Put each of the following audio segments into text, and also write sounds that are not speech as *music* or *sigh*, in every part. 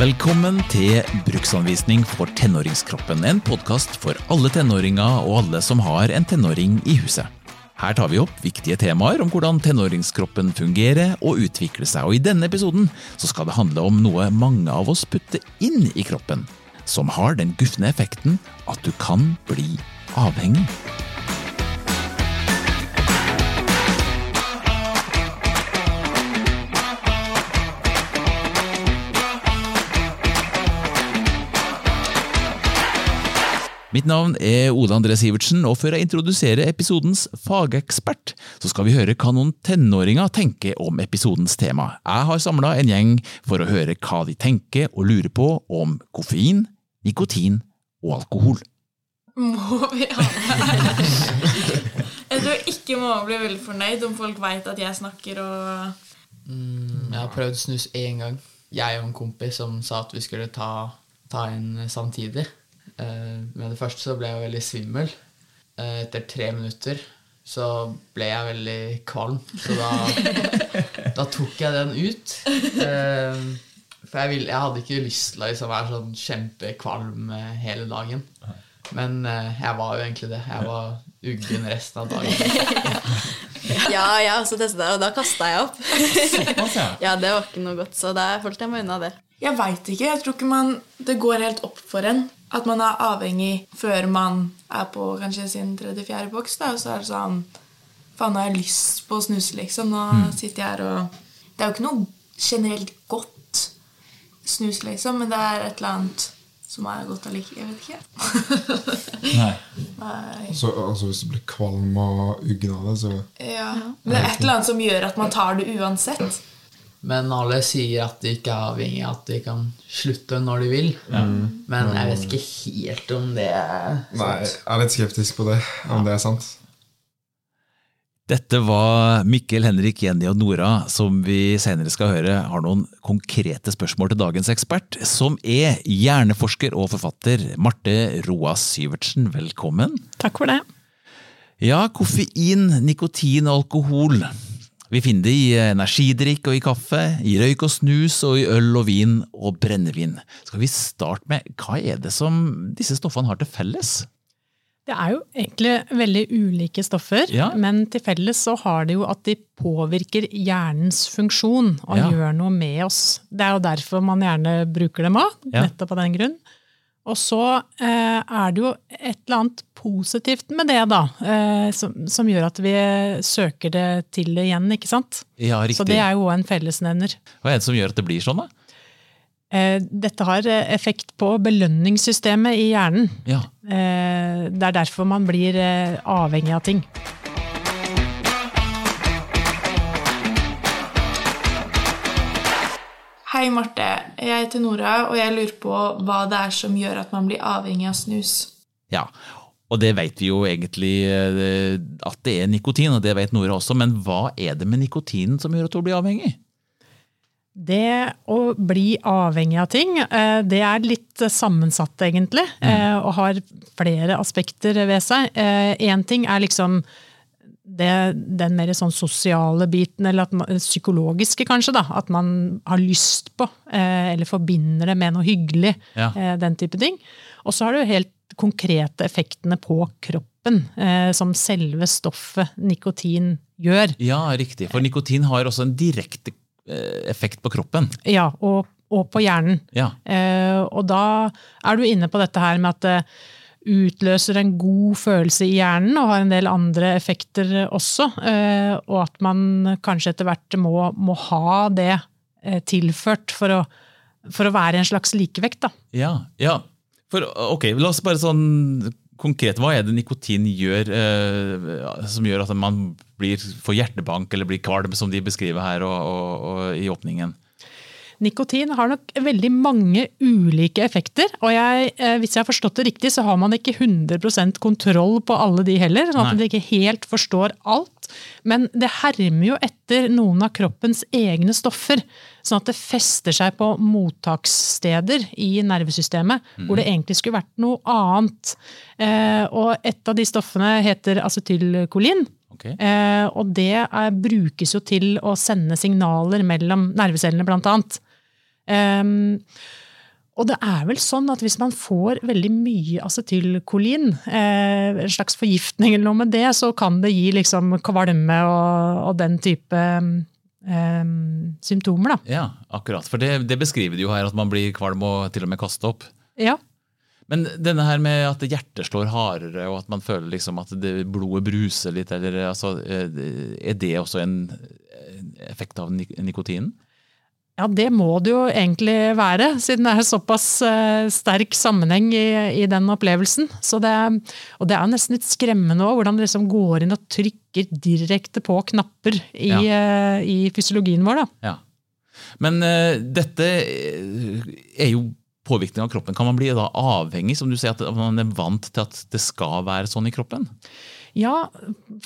Velkommen til Bruksanvisning for tenåringskroppen, en podkast for alle tenåringer og alle som har en tenåring i huset. Her tar vi opp viktige temaer om hvordan tenåringskroppen fungerer og utvikler seg, og i denne episoden så skal det handle om noe mange av oss putter inn i kroppen, som har den gufne effekten at du kan bli avhengig. Mitt navn er Ole André Sivertsen, og før jeg introduserer episodens fagekspert, så skal vi høre hva noen tenåringer tenker om episodens tema. Jeg har samla en gjeng for å høre hva de tenker og lurer på om koffein, nikotin og alkohol. Må vi ha det? Jeg tror ikke mamma blir veldig fornøyd om folk veit at jeg snakker og Mm, jeg har prøvd snus én gang. Jeg og en kompis som sa at vi skulle ta, ta en samtidig. Eh, med det første så ble jeg veldig svimmel. Eh, etter tre minutter så ble jeg veldig kvalm. Så da, *laughs* da tok jeg den ut. Eh, for jeg, ville, jeg hadde ikke lyst til å liksom være sånn kjempekvalm hele dagen. Men jeg var jo egentlig det. Jeg var uggen resten av dagen. *laughs* Ja, jeg har også testet det, og da kasta jeg opp. *laughs* ja, det var ikke noe godt, så da holdt jeg meg unna det. Jeg veit ikke. Jeg tror ikke man Det går helt opp for en at man er avhengig før man er på kanskje sin tredje-fjerde boks. Da, og så er det sånn Faen, nå har jeg lyst på å snuse, liksom. Nå sitter jeg her og Det er jo ikke noe generelt godt snus, liksom, men det er et eller annet som er godt allikevel. Jeg vet ikke. *laughs* Nei. Så, altså, hvis du blir kvalm og uggen av det, så Ja. Men det er et eller annet som gjør at man tar det uansett. Men alle sier at de ikke er avhengig, at de kan slutte når de vil. Men jeg vet ikke helt om det er sant. Nei, jeg er litt skeptisk på det, om det er sant. Dette var Mikkel, Henrik, Jenny og Nora, som vi senere skal høre har noen konkrete spørsmål til dagens ekspert, som er hjerneforsker og forfatter Marte Roa Syvertsen. Velkommen. Takk for det. Ja, koffein, nikotin og alkohol. Vi finner det i energidrikk og i kaffe, i røyk og snus og i øl og vin og brennevin. Skal vi starte med hva er det som disse stoffene har til felles? Det er jo egentlig veldig ulike stoffer, Ja. men til felles så har det jo at de påvirker hjernens funksjon og Ja. gjør noe med oss. Det er jo derfor man gjerne bruker dem òg, nettopp av den grunn. Og så eh, er det jo et eller annet positivt med det, da, eh, som, som gjør at vi søker det til igjen, ikke sant? Ja, riktig. Så det er jo en fellesnevner. Hva er det som gjør at det blir sånn, da? Eh, dette har eh, effekt på belønningssystemet i hjernen. Ja. Eh, Det er derfor man blir eh, avhengig av ting. Hei, Marte. Jeg heter Nora, og jeg lurer på hva det er som gjør at man blir avhengig av snus. Ja, og det vet vi jo egentlig eh, at det er nikotin, og det vet Nora også, men hva er det med nikotinen som gjør at hun blir avhengig? Det å bli avhengig av ting, eh, det er litt sammensatt, egentlig. Mm. Og har flere aspekter ved seg. Én ting er liksom det, den mer sånn sosiale biten, eller man, psykologiske kanskje, da. At man har lyst på, eh, eller forbinder det med noe hyggelig. Ja. eh, Den type ting. Og så har du helt konkrete effektene på kroppen, eh, som selve stoffet nikotin gjør. Ja, riktig, for nikotin har også en direkte eh, effekt på kroppen. Ja, og, og på hjernen. Ja, Eh, og da er du inne på dette her med at det utløser en god følelse i hjernen, og har en del andre effekter også. Eh, og at man kanskje etter hvert må, må ha det eh, tilført for å, for å være en slags likevekt. Da. ja, ja. For, ok, la oss bare sånn konkret, hva er det nikotin gjør eh, som gjør at man blir, får hjertebank eller blir kvalm, som de beskriver her og, og, og i åpningen? Nikotin har nok veldig mange ulike effekter, og jeg, eh, hvis jeg har forstått det riktig, så har man ikke 100% kontroll på alle de heller, sånn at man ikke helt forstår alt. Men det hermer jo etter noen av kroppens egne stoffer, sånn at det fester seg på mottakssteder i nervesystemet, hvor det egentlig skulle vært noe annet. Eh, Og et av de stoffene heter acetylkolin. Okay. Eh, og det er, brukes jo til å sende signaler mellom nervecellene, blant annet. Ehm, Og det er vel sånn at hvis man får veldig mye acetylkolin, eh, en slags forgiftning eller noe med det, så kan det gi liksom kvalme og, og den type eh, symptomer, da. Ja, akkurat. For det, det beskriver det jo her, at man blir kvalm og til og med kaster opp. Ja. Men denne her med at hjertet slår hardere, og at man føler liksom at det, blodet bruser litt, eller, altså, er det også en effekt av nikotinen? Ja, det må det jo egentlig være, siden det er såpass uh, sterk sammenheng i, i, den opplevelsen. Det, og det er nesten litt skremmende òg, hvordan det liksom går inn og trykker direkte på knapper i, ja. uh, i fysiologien vår. Ja. Men uh, dette er jo påvirkning av kroppen. Kan man bli da avhengig, som du sier, at man er vant til at det skal være sånn i kroppen? Ja,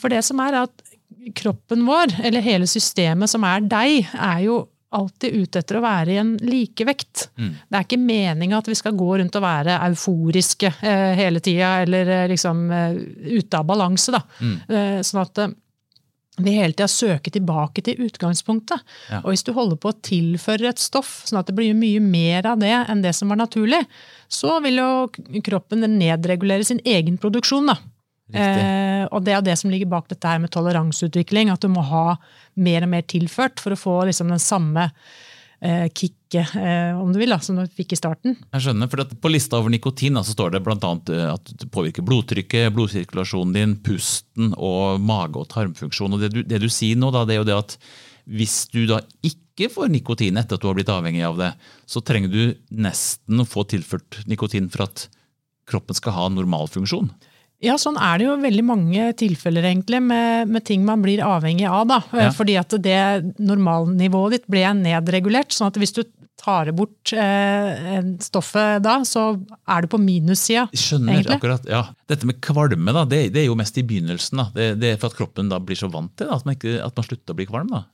for det som er at kroppen vår, eller hele systemet som er deg, er jo alltid ute etter å være i en likevekt. Mm. Det er ikke meninga at vi skal gå rundt og være euforiske eh, hele tida, eller eh, liksom eh, ute av balanse. da. Mm. Eh, sånn at eh, vi hele tida søker tilbake til utgangspunktet. Ja. Og hvis du holder på å tilføre et stoff, sånn at det blir mye mer av det enn det som var naturlig, så vil jo kroppen nedregulere sin egen produksjon. da. Eh, og det er det som ligger bak dette her med toleranseutvikling. At du må ha mer og mer tilført for å få liksom den samme eh, kicket, eh, om du vil, da, som du fikk i starten. Jeg skjønner, for På lista over nikotin så står det bl.a. Eh, at det påvirker blodtrykket, blodsirkulasjonen din, pusten og mage- og tarmfunksjon. Og det du, det du sier nå, da, det er jo det at hvis du da ikke får nikotin etter at du har blitt avhengig av det, så trenger du nesten å få tilført nikotin for at kroppen skal ha normalfunksjon. Ja, sånn er det jo veldig mange tilfeller egentlig med, med ting man blir avhengig av. da. Ja. Fordi at det normalnivået ditt ble nedregulert. sånn at hvis du tar bort eh, stoffet da, så er du på minussida. Skjønner, egentlig. akkurat. ja. Dette med kvalme da, det, det, er jo mest i begynnelsen. da. Det, det, er for at kroppen da blir så vant til da, at man, ikke, at man slutter å bli kvalm. da.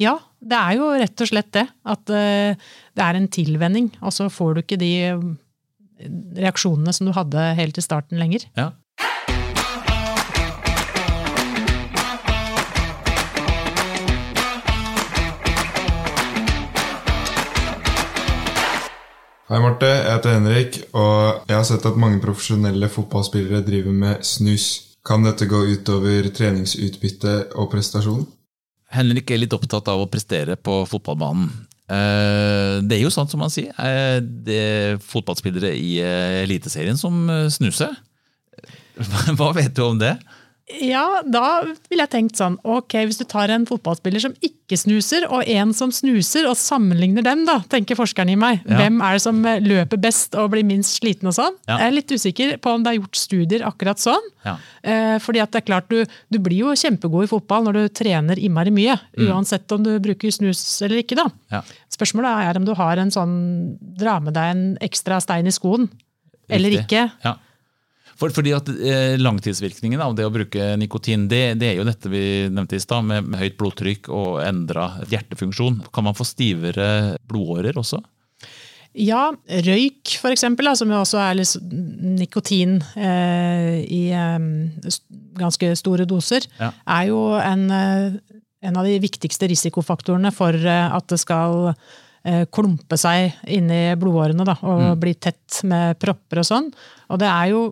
Ja, det er jo rett og slett det. At eh, det er en tilvenning. Og så får du ikke de reaksjonene som du hadde helt i starten lenger. Ja. Hei, Marte. Jeg heter Henrik, og jeg har sett at mange profesjonelle fotballspillere driver med snus. Kan dette gå utover treningsutbytte og prestasjon? Henrik er litt opptatt av å prestere på fotballbanen. Eh, det er jo sant som man sier. Eh, det er fotballspillere i eh, Eliteserien som snuser. *laughs* Hva vet du om det? Ja, da ville jeg tenkt sånn Ok, hvis du tar en fotballspiller som ikke snuser, og en som snuser, og sammenligner dem, da, tenker forskeren i meg. Ja. Hvem er det som løper best og blir minst sliten og sånn? Ja. Jeg er litt usikker på om det er gjort studier akkurat sånn. Ja. Eh, fordi at det er klart, du, du, blir jo kjempegod i fotball når du trener innmari mye. Mm. Uansett om du bruker snus eller ikke, da. Spørsmålet er om du har en sånn Dra med deg en ekstra stein i skoen. Eller ikke. Ja. For, fordi at eh, Langtidsvirkningen av det å bruke nikotin, det, det er jo dette vi nevnte i stad, med, med, høyt blodtrykk og endra hjertefunksjon. Kan man få stivere blodårer også? Ja, røyk f.eks., som jo også er nikotin eh, i eh, ganske store doser, ja. er jo en, eh, en, av de viktigste risikofaktorene for eh, at det skal eh, klumpe seg inni blodårene da, og mm. bli tett med propper og sånn. Og det er jo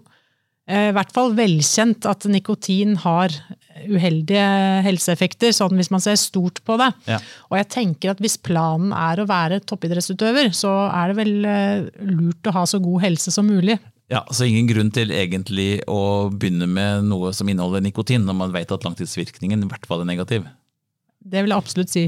i hvert fall velkjent at nikotin har uheldige helseeffekter, sånn hvis man ser stort på det. Ja. Og jeg tenker at hvis planen er å være toppidrettsutøver, så er det vel eh, lurt å ha så god helse som mulig. Ja, Så ingen grunn til egentlig å begynne med noe som inneholder nikotin, når man vet at langtidsvirkningen i hvert fall er negativ? Det vil jeg absolutt si.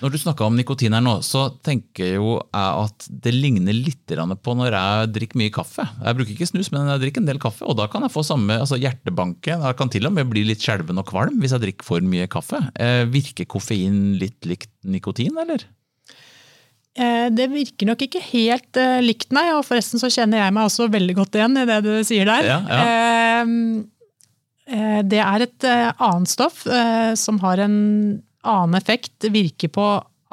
Når du snakka om nikotin her nå, så tenker jo jeg at det ligner litt på når jeg drikker mye kaffe. Jeg bruker ikke snus, men jeg drikker en del kaffe, og da kan jeg få samme altså hjertebanke. Jeg kan til og med bli litt skjelven og kvalm hvis jeg drikker for mye kaffe. Eh, virker koffein litt likt nikotin, eller? Eh, det virker nok ikke helt uh, likt, nei. Og forresten så kjenner jeg meg også veldig godt igjen i det du sier der. Ja, ja. Det er et annet stoff som har en annen effekt virker på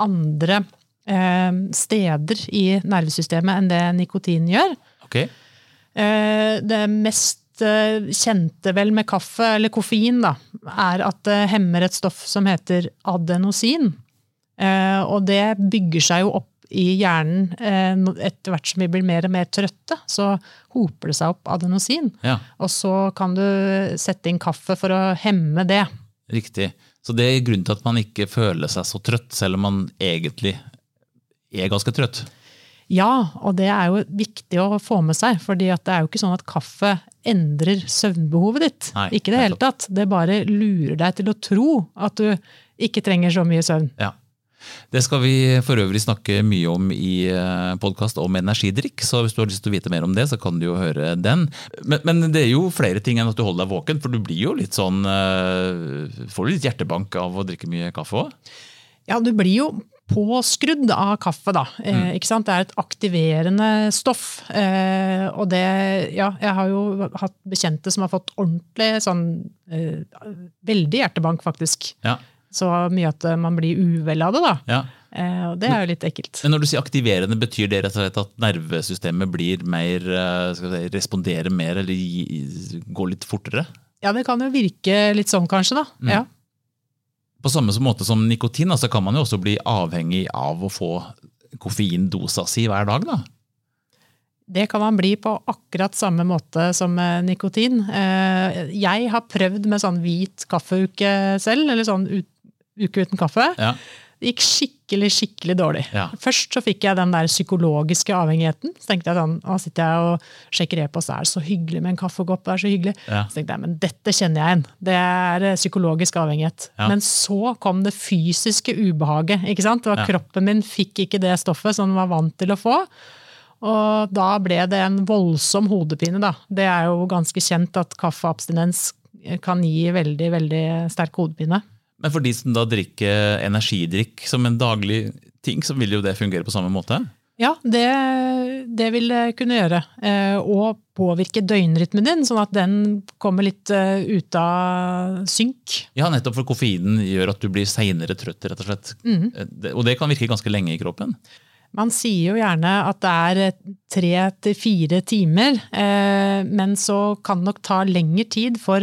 andre eh, steder i nervesystemet enn det nikotin gjør. Okay. Eh, det mest eh, kjente vel med kaffe, eller koffein, da, er at det hemmer et stoff som heter adenosin. Eh, og det bygger seg jo opp i hjernen eh, etter hvert som vi blir mer og mer trøtte, så hoper det seg opp adenosin. Ja, Og så kan du sette inn kaffe for å hemme det. riktig. Så det er grunnen til at man ikke føler seg så trøtt, selv om man egentlig er ganske trøtt. Ja, og det er jo viktig å få med seg, fordi det er jo ikke sånn at kaffe endrer søvnbehovet ditt. Nei, ikke det hele tatt. Det bare lurer deg til å tro at du ikke trenger så mye søvn. Ja. Det skal vi for øvrig snakke mye om i podkast om energidrikk, så hvis du har lyst til å vite mer om det, så kan du jo høre den. Men, men det er jo flere ting enn at du holder deg våken, for du blir jo litt sånn eh, Får du litt hjertebank av å drikke mye kaffe òg? Ja, du blir jo påskrudd av kaffe, da. Eh, ikke sant? Det er et aktiverende stoff. Eh, og det Ja, jeg har jo hatt bekjente som har fått ordentlig sånn eh, Veldig hjertebank, faktisk. Ja. Så mye at man blir uvel av det, da. ja. Eh, og det er jo litt ekkelt. Men når du sier aktiverende, betyr det rett og slett at nervesystemet blir mer eh, si, Responderer mer, eller går litt fortere? Ja, det kan jo virke litt sånn, kanskje, da. Ja. På samme måte som nikotin, så kan man jo også bli avhengig av å få koffeindosa si hver dag. da. Det kan man bli på akkurat samme måte som eh, nikotin. Eh, Jeg har prøvd med sånn hvit kaffeuke selv, eller sånn ut, uke uten kaffe. Ja. Det gikk skikkelig, skikkelig dårlig. Ja. Først så fikk jeg den der psykologiske avhengigheten. Så tenkte jeg sånn, nå sitter jeg og sjekker e-post, det er så hyggelig med en kaffekopp. det er Så hyggelig. Ja. Så tenkte jeg, men dette kjenner jeg igjen. Det er eh, psykologisk avhengighet. Ja. Men så kom det fysiske ubehaget. ikke sant? Og Ja. Kroppen min fikk ikke det stoffet som den var vant til å få. Og da ble det en voldsom hodepine, da. Det er jo ganske kjent at kaffeabstinens kan gi veldig, veldig sterk hodepine. Men for de som da drikker energidrikk som en daglig ting, så vil jo det fungere på samme måte? Ja, det, det vil det kunne gjøre. Eh, og påvirke døgnrytmen din, sånn at den kommer litt eh, ut av synk. Ja, nettopp for koffeinen gjør at du blir seinere trøtt, rett og slett. Eh, Og det kan virke ganske lenge i kroppen. Man sier jo gjerne at det er tre til fire timer, men så kan det nok ta lengre tid for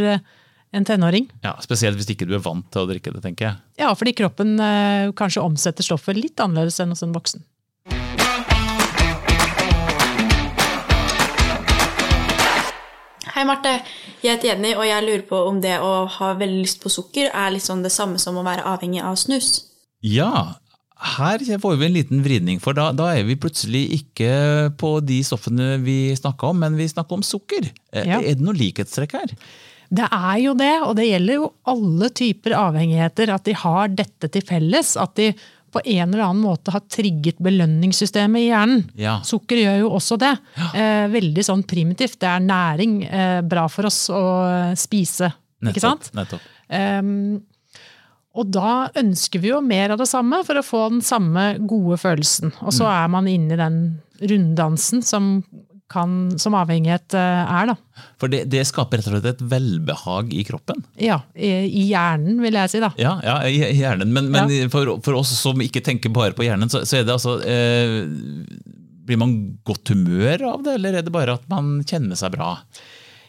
en tenåring. Ja, Spesielt hvis ikke du er vant til å drikke det, tenker jeg. Ja, fordi kroppen eh, kanskje omsetter stoffet litt annerledes enn hos en voksen. Hei, Marte. Jeg heter Jenny, og jeg lurer på om det å ha veldig lyst på sukker er litt sånn det samme som å være avhengig av snus. Ja, her får vi en liten vridning, for da, da er vi plutselig ikke på de stoffene vi snakka om, men vi snakker om sukker. Eh, Ja. Er det noe likhetstrekk her? Det er jo det, og det gjelder jo alle typer avhengigheter, at de har dette til felles. At de på en eller annen måte har trigget belønningssystemet i hjernen. Ja. Sukker gjør jo også det. Eh, veldig sånn primitivt. Det er næring. Eh, bra for oss å spise. Ikke sant? Nettopp. Ehm, og da ønsker vi jo mer av det samme for å få den samme gode følelsen. Og så er man inne i den runddansen som, kan, som avhengighet eh, er, da. For det, det skaper rett og slett et velbehag i kroppen. Ja, i, hjernen, vil jeg si, da. Ja, ja i, hjernen. Men, men for, for oss som ikke tenker bare på hjernen, så, så er det altså eh, Blir man godt humør av det, eller er det bare at man kjenner seg bra?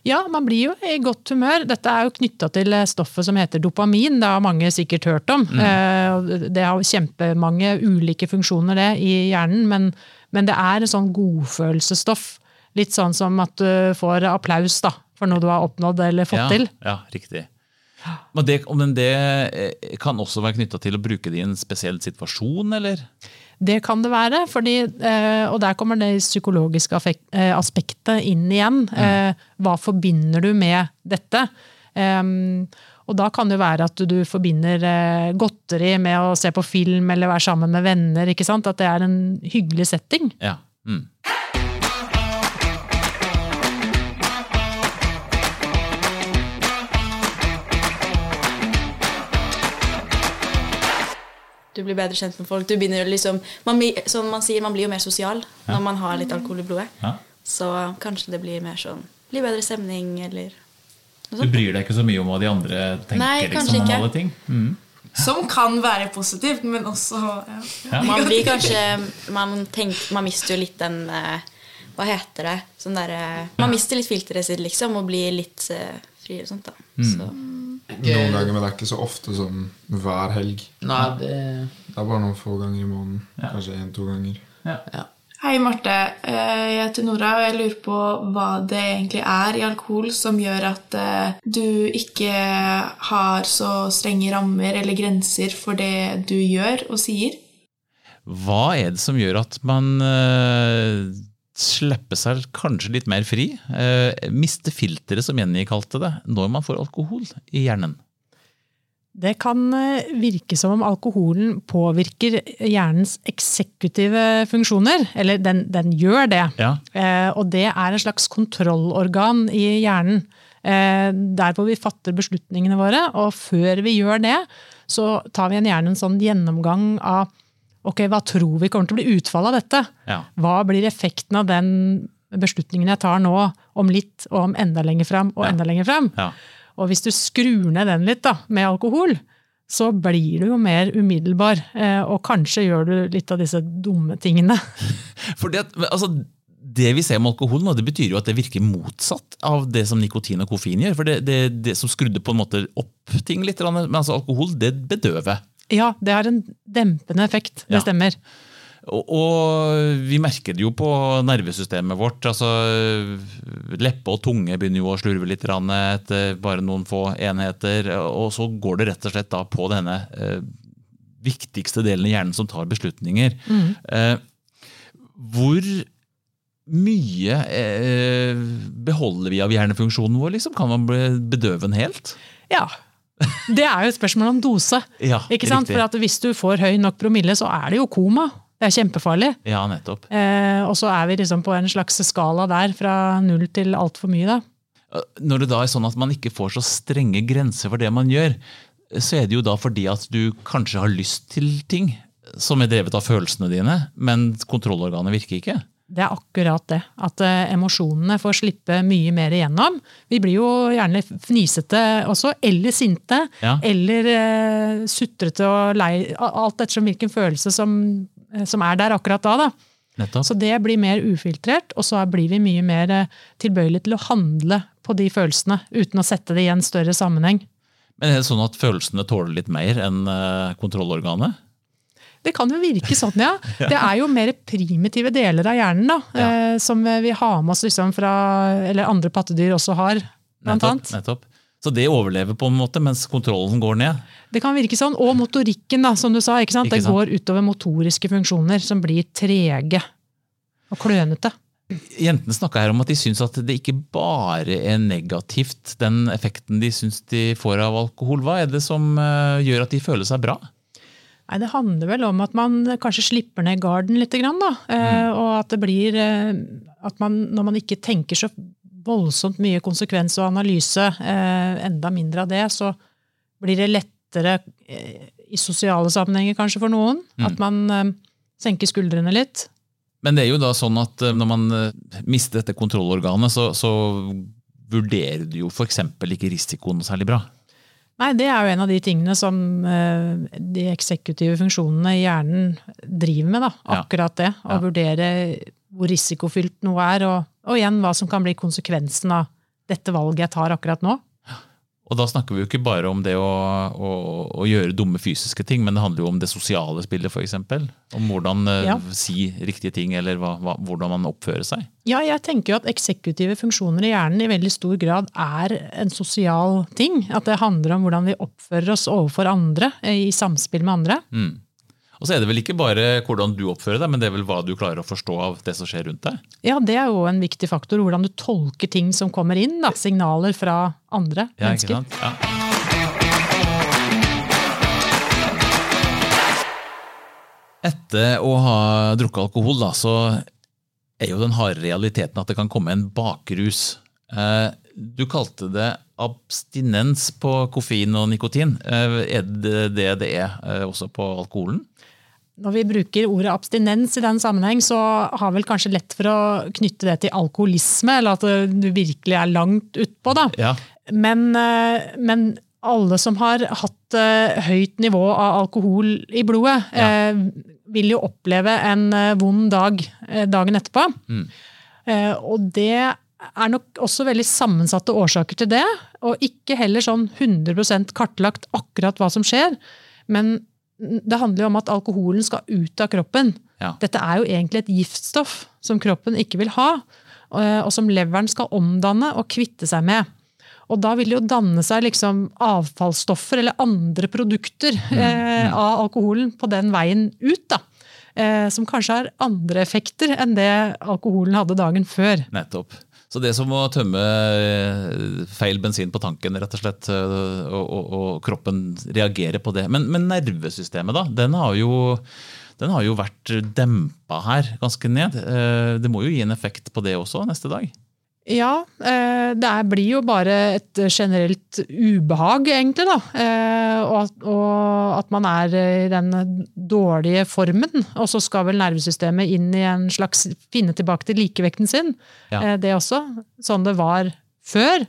Ja, man blir jo i godt humør. Dette er jo knytta til stoffet som heter dopamin. Det har mange sikkert hørt om. Mm. Det har kjempemange ulike funksjoner det i hjernen, men, men det er en sånn godfølelsesstoff. Litt sånn som at du får applaus da, for noe du har oppnådd eller fått ja, til. Ja, riktig. Men det, men det eh, kan også være knytta til å bruke det i en spesiell situasjon, eller? Det kan det være, fordi, eh, og der kommer det psykologiske eh, aspektet inn igjen. Eh, hva forbinder du med dette? Og da kan det være at du, forbinder godteri med å se på film eller være sammen med venner. ikke sant? At det er en hyggelig setting. Ja. Mm. Du blir bedre kjent med folk. Du begynner liksom, man, som man sier, man blir jo mer sosial når man har litt alkohol i blodet. Ja. Så kanskje det blir mer sånn Blir bedre stemning, eller noe Du bryr deg ikke så mye om hva de andre tenker Nei, liksom, om alle ting? Mm. Som kan være positivt, men også ja. Ja. Man blir kanskje Man, tenker, man mister jo litt den eh, Hva heter det? Sånn der, eh, man mister litt filteret sitt, liksom, og blir litt uh, fri og sånt, da. Så. Noen ganger, men det er ikke så ofte som hver helg. Nei, det, Det er bare noen få ganger i måneden. Kanskje én-to ganger. Ja. Hei, Marte. Eh, Jeg heter Nora, og jeg lurer på hva det egentlig er i alkohol som gjør at eh, du ikke har så strenge rammer eller grenser for det du gjør og sier. Hva er det som gjør at man eh, slipper seg kanskje litt mer fri? Uh, miste filteret, som Jenny kalte det, når man får alkohol i hjernen? Det kan eh, virke som om alkoholen påvirker hjernens eksekutive funksjoner. Eller den, den gjør det. Ja. Eh, og det er en slags kontrollorgan i hjernen. Eh, der hvor vi fatter beslutningene våre. Og før vi gjør det, så tar vi gjerne en sånn gjennomgang av ok, hva tror vi kommer til å bli utfallet av dette? Ja. Hva blir effekten av den beslutningen jeg tar nå, om litt og om enda lenger fram og Ja. enda lenger fram? Ja. Og hvis du skrur ned den litt da, med alkohol, så blir du jo mer umiddelbar. eh, Og kanskje gjør du litt av disse dumme tingene. *laughs* For det, altså, det vi ser med alkohol nå, det betyr jo at det virker motsatt av det som nikotin og koffein gjør. For det, det, det som skrudde på en måte opp ting litt, men altså alkohol det bedøver. Ja, det har en dempende effekt. Det Ja. stemmer. Og, og vi merker det jo på nervesystemet vårt. altså Leppe og tunge begynner jo å slurve litt etter bare noen få enheter. Og så går det rett og slett da på denne eh, viktigste delen av hjernen som tar beslutninger. Eh, hvor mye eh, beholder vi av hjernefunksjonen vår? Liksom? Kan man bli bedøve den helt? Ja. Det er jo et spørsmål om dose. Ja, ikke sant? riktig. For at Hvis du får høy nok promille, så er det jo koma. Det er kjempefarlig. Ja, nettopp. Eh, og så er vi liksom på en slags skala der, fra null til altfor mye. da. Når det da er sånn at man ikke får så strenge grenser for det man gjør, så er det jo da fordi at du kanskje har lyst til ting som er drevet av følelsene dine, men kontrollorganet virker ikke. Det er akkurat det. At eh, emosjonene får slippe mye mer igjennom. Vi blir jo gjerne fnisete også, eller sinte. Ja. Eller eh, sutrete og lei. Alt ettersom hvilken følelse som, eh, som er der akkurat da. da. Så det blir mer ufiltrert, og så blir vi mye mer eh, tilbøyelige til å handle på de følelsene, uten å sette det i en større sammenheng. Men er det sånn at følelsene tåler litt mer enn eh, kontrollorganet? Det kan jo virke sånn, *laughs* ja. Det er jo mer primitive deler av hjernen da, Ja. eh, som vi har med oss liksom fra, eller andre pattedyr også har. Blant Nettopp, annet. nettopp. Så det overlever på en måte, mens kontrollen går ned? Det kan virke sånn. Og motorikken, da, som du sa. Ikke sant? Ikke Det går utover motoriske funksjoner som blir trege og klønete. Jentene snakka her om at de syns at det ikke bare er negativt, den effekten de syns de får av alkohol. Hva er det som eh, gjør at de føler seg bra? Nei, Det handler vel om at man kanskje slipper ned garden litt. Grann, da. Eh, og at det blir eh, at man, Når man ikke tenker så voldsomt mye konsekvens og analyse, eh, enda mindre av det, så blir det lettere i sosiale sammenhenger kanskje for noen. At man senker skuldrene litt. Men det er jo da sånn at når man mister dette kontrollorganet, så, så vurderer du jo f.eks. ikke risikoen særlig bra. Nei, det er jo en av de tingene som eh, de eksekutive funksjonene i hjernen driver med. da, Akkurat det. Å Ja. vurdere hvor risikofylt noe er, og, og igjen hva som kan bli konsekvensen av dette valget jeg tar akkurat nå. Og da snakker vi jo ikke bare om det å, å, å gjøre dumme fysiske ting, men det handler jo om det sosiale spillet, f.eks. Om hvordan eh, Ja. si riktige ting, eller hva, hva, hvordan man oppfører seg. Ja, jeg tenker jo at eksekutive funksjoner i hjernen i veldig stor grad er en sosial ting. At det handler om hvordan vi oppfører oss overfor andre, eh, i samspill med andre. Mm. Og så er det vel ikke bare hvordan du oppfører deg, men det er vel hva du klarer å forstå av det som skjer rundt deg. Ja, det er jo en viktig faktor, hvordan du tolker ting som kommer inn. Da. Signaler fra andre Ja, ikke sant? Ja. Etter å ha drukket alkohol, da, så er jo den harde realiteten at det kan komme en bakrus. Eh, Du kalte det abstinens på koffein og nikotin. Eh, Er det det det er eh, også på alkoholen? Når vi bruker ordet abstinens i den sammenheng, så har vel kanskje lett for å knytte det til alkoholisme, eller at du virkelig er langt utpå. da. Ja. Men, eh, men alle som har hatt høyt nivå av alkohol i blodet, Ja. vil jo oppleve en vond dag dagen etterpå. Mm. Og det er nok også veldig sammensatte årsaker til det, og ikke heller sånn 100% kartlagt akkurat hva som skjer. Men det handler jo om at alkoholen skal ut av kroppen. Ja. Dette er jo egentlig et giftstoff som kroppen ikke vil ha, og og som leveren skal omdanne og kvitte seg med. Og da vil det jo danne seg liksom avfallsstoffer eller andre produkter eh, av alkoholen på den veien ut. da. Eh, som kanskje har andre effekter enn det alkoholen hadde dagen før. Nettopp. Så det som å tømme eh, feil bensin på tanken, rett og slett, eh, og, og, og kroppen reagerer på det. Men, men nervesystemet, da? Den har jo den har jo vært dempa her ganske ned. Eh, Det må jo gi en effekt på det også neste dag? Ja, eh, det blir jo bare et generelt ubehag, egentlig, da. Eh, Og at, og at man er i den dårlige formen. Og så skal vel nervesystemet inn i en slags finne tilbake til likevekten sin. Ja. Eh, Det også. Sånn det var før.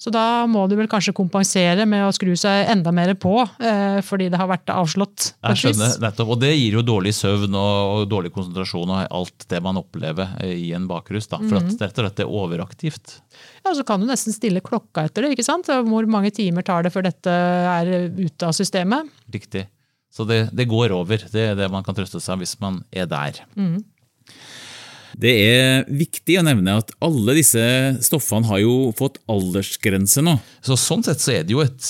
Så da må du vel kanskje kompensere med å skru seg enda mer på, eh, fordi det har vært avslått. Jeg skjønner, nettopp. Og det gir jo dårlig søvn og, dårlig konsentrasjon og alt det man opplever eh, i en bakrus. Da. For at -hmm. det rett og slett er overaktivt. Ja, og så kan du nesten stille klokka etter det. ikke sant? Hvor mange timer tar det før dette er ute av systemet? Riktig. Så det, det går over. Det er det man kan trøste seg hvis man er der. Det er viktig å nevne at alle disse stoffene har jo fått aldersgrense nå. Så Sånn sett så er det jo et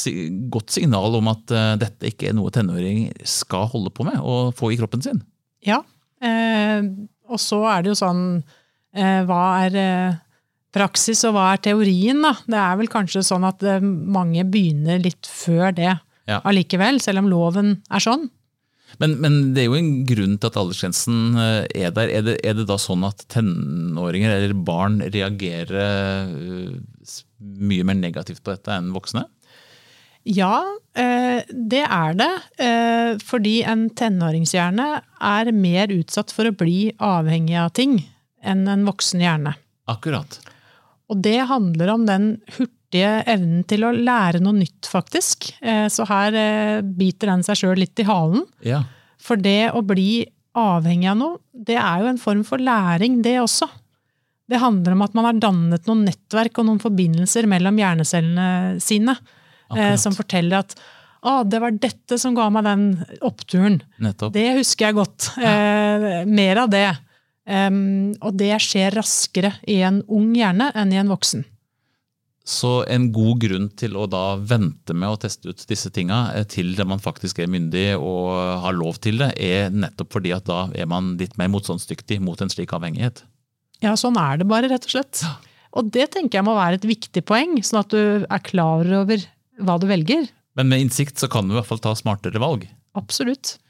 godt signal om at eh, dette ikke er noe tenåringer skal holde på med og få i kroppen sin. Ja. Eh, og så er det jo sånn eh, Hva er eh, praksis, og hva er teorien, da? Det er vel kanskje sånn at eh, mange begynner litt før det Ja. allikevel, selv om loven er sånn. Men, men det er jo en grunn til at aldersgrensen eh, er der. Er det, er det da sånn at tenåringer eller barn reagerer eh, mye mer negativt på dette enn voksne? Ja, eh, det er det. Fordi en tenåringshjerne er mer utsatt for å bli avhengig av ting enn en voksen hjerne. Akkurat. Og det handler om den hurtige evnen til å lære noe nytt, faktisk. Eh, Så her eh, biter den seg sjøl litt i halen. Ja. For det å bli avhengig av noe, det er jo en form for læring, det også. Det handler om at man har dannet noen nettverk og noen forbindelser mellom hjernecellene sine, eh, Akkurat. som forteller at å, det var dette som ga meg den oppturen. Nettopp. Det husker jeg godt. Eh, mer av det. Um, og det skjer raskere i en ung hjerne enn i en voksen. Så en god grunn til å da vente med å teste ut disse tinga eh, til man faktisk er myndig og har lov til det, er nettopp fordi at da er man litt mer motstandsdyktig mot en slik avhengighet. Ja, sånn er det bare, rett og slett. Og det tenker jeg må være et viktig poeng, sånn at du er klar over hva du velger. Men med innsikt så kan du i hvert fall ta smartere valg. Absolutt.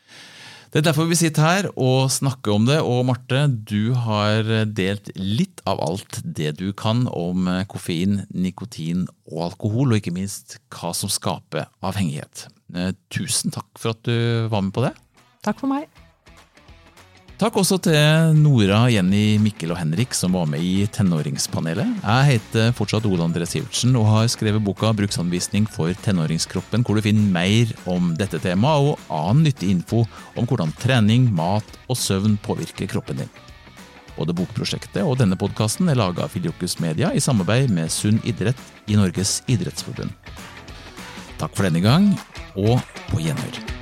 Det er derfor vi sitter her og snakker om det. Og Marte, du har delt litt av alt det du kan om koffein, nikotin og alkohol, og ikke minst hva som skaper avhengighet. Eh, Tusen takk for at du var med på det. Takk for meg. Takk også til Nora, Jenny, Mikkel og Henrik som var med i Tenåringspanelet. Jeg heter fortsatt Ole André Sivertsen og har skrevet boka 'Bruksanvisning for tenåringskroppen', hvor du finner mer om dette temaet og annen nyttig info om hvordan trening, mat og søvn påvirker kroppen din. Både bokprosjektet og denne podkasten er laga av Filiokus Media i samarbeid med Sunn idrett i Norges idrettsforbund. Takk for denne gang, og på gjenhør.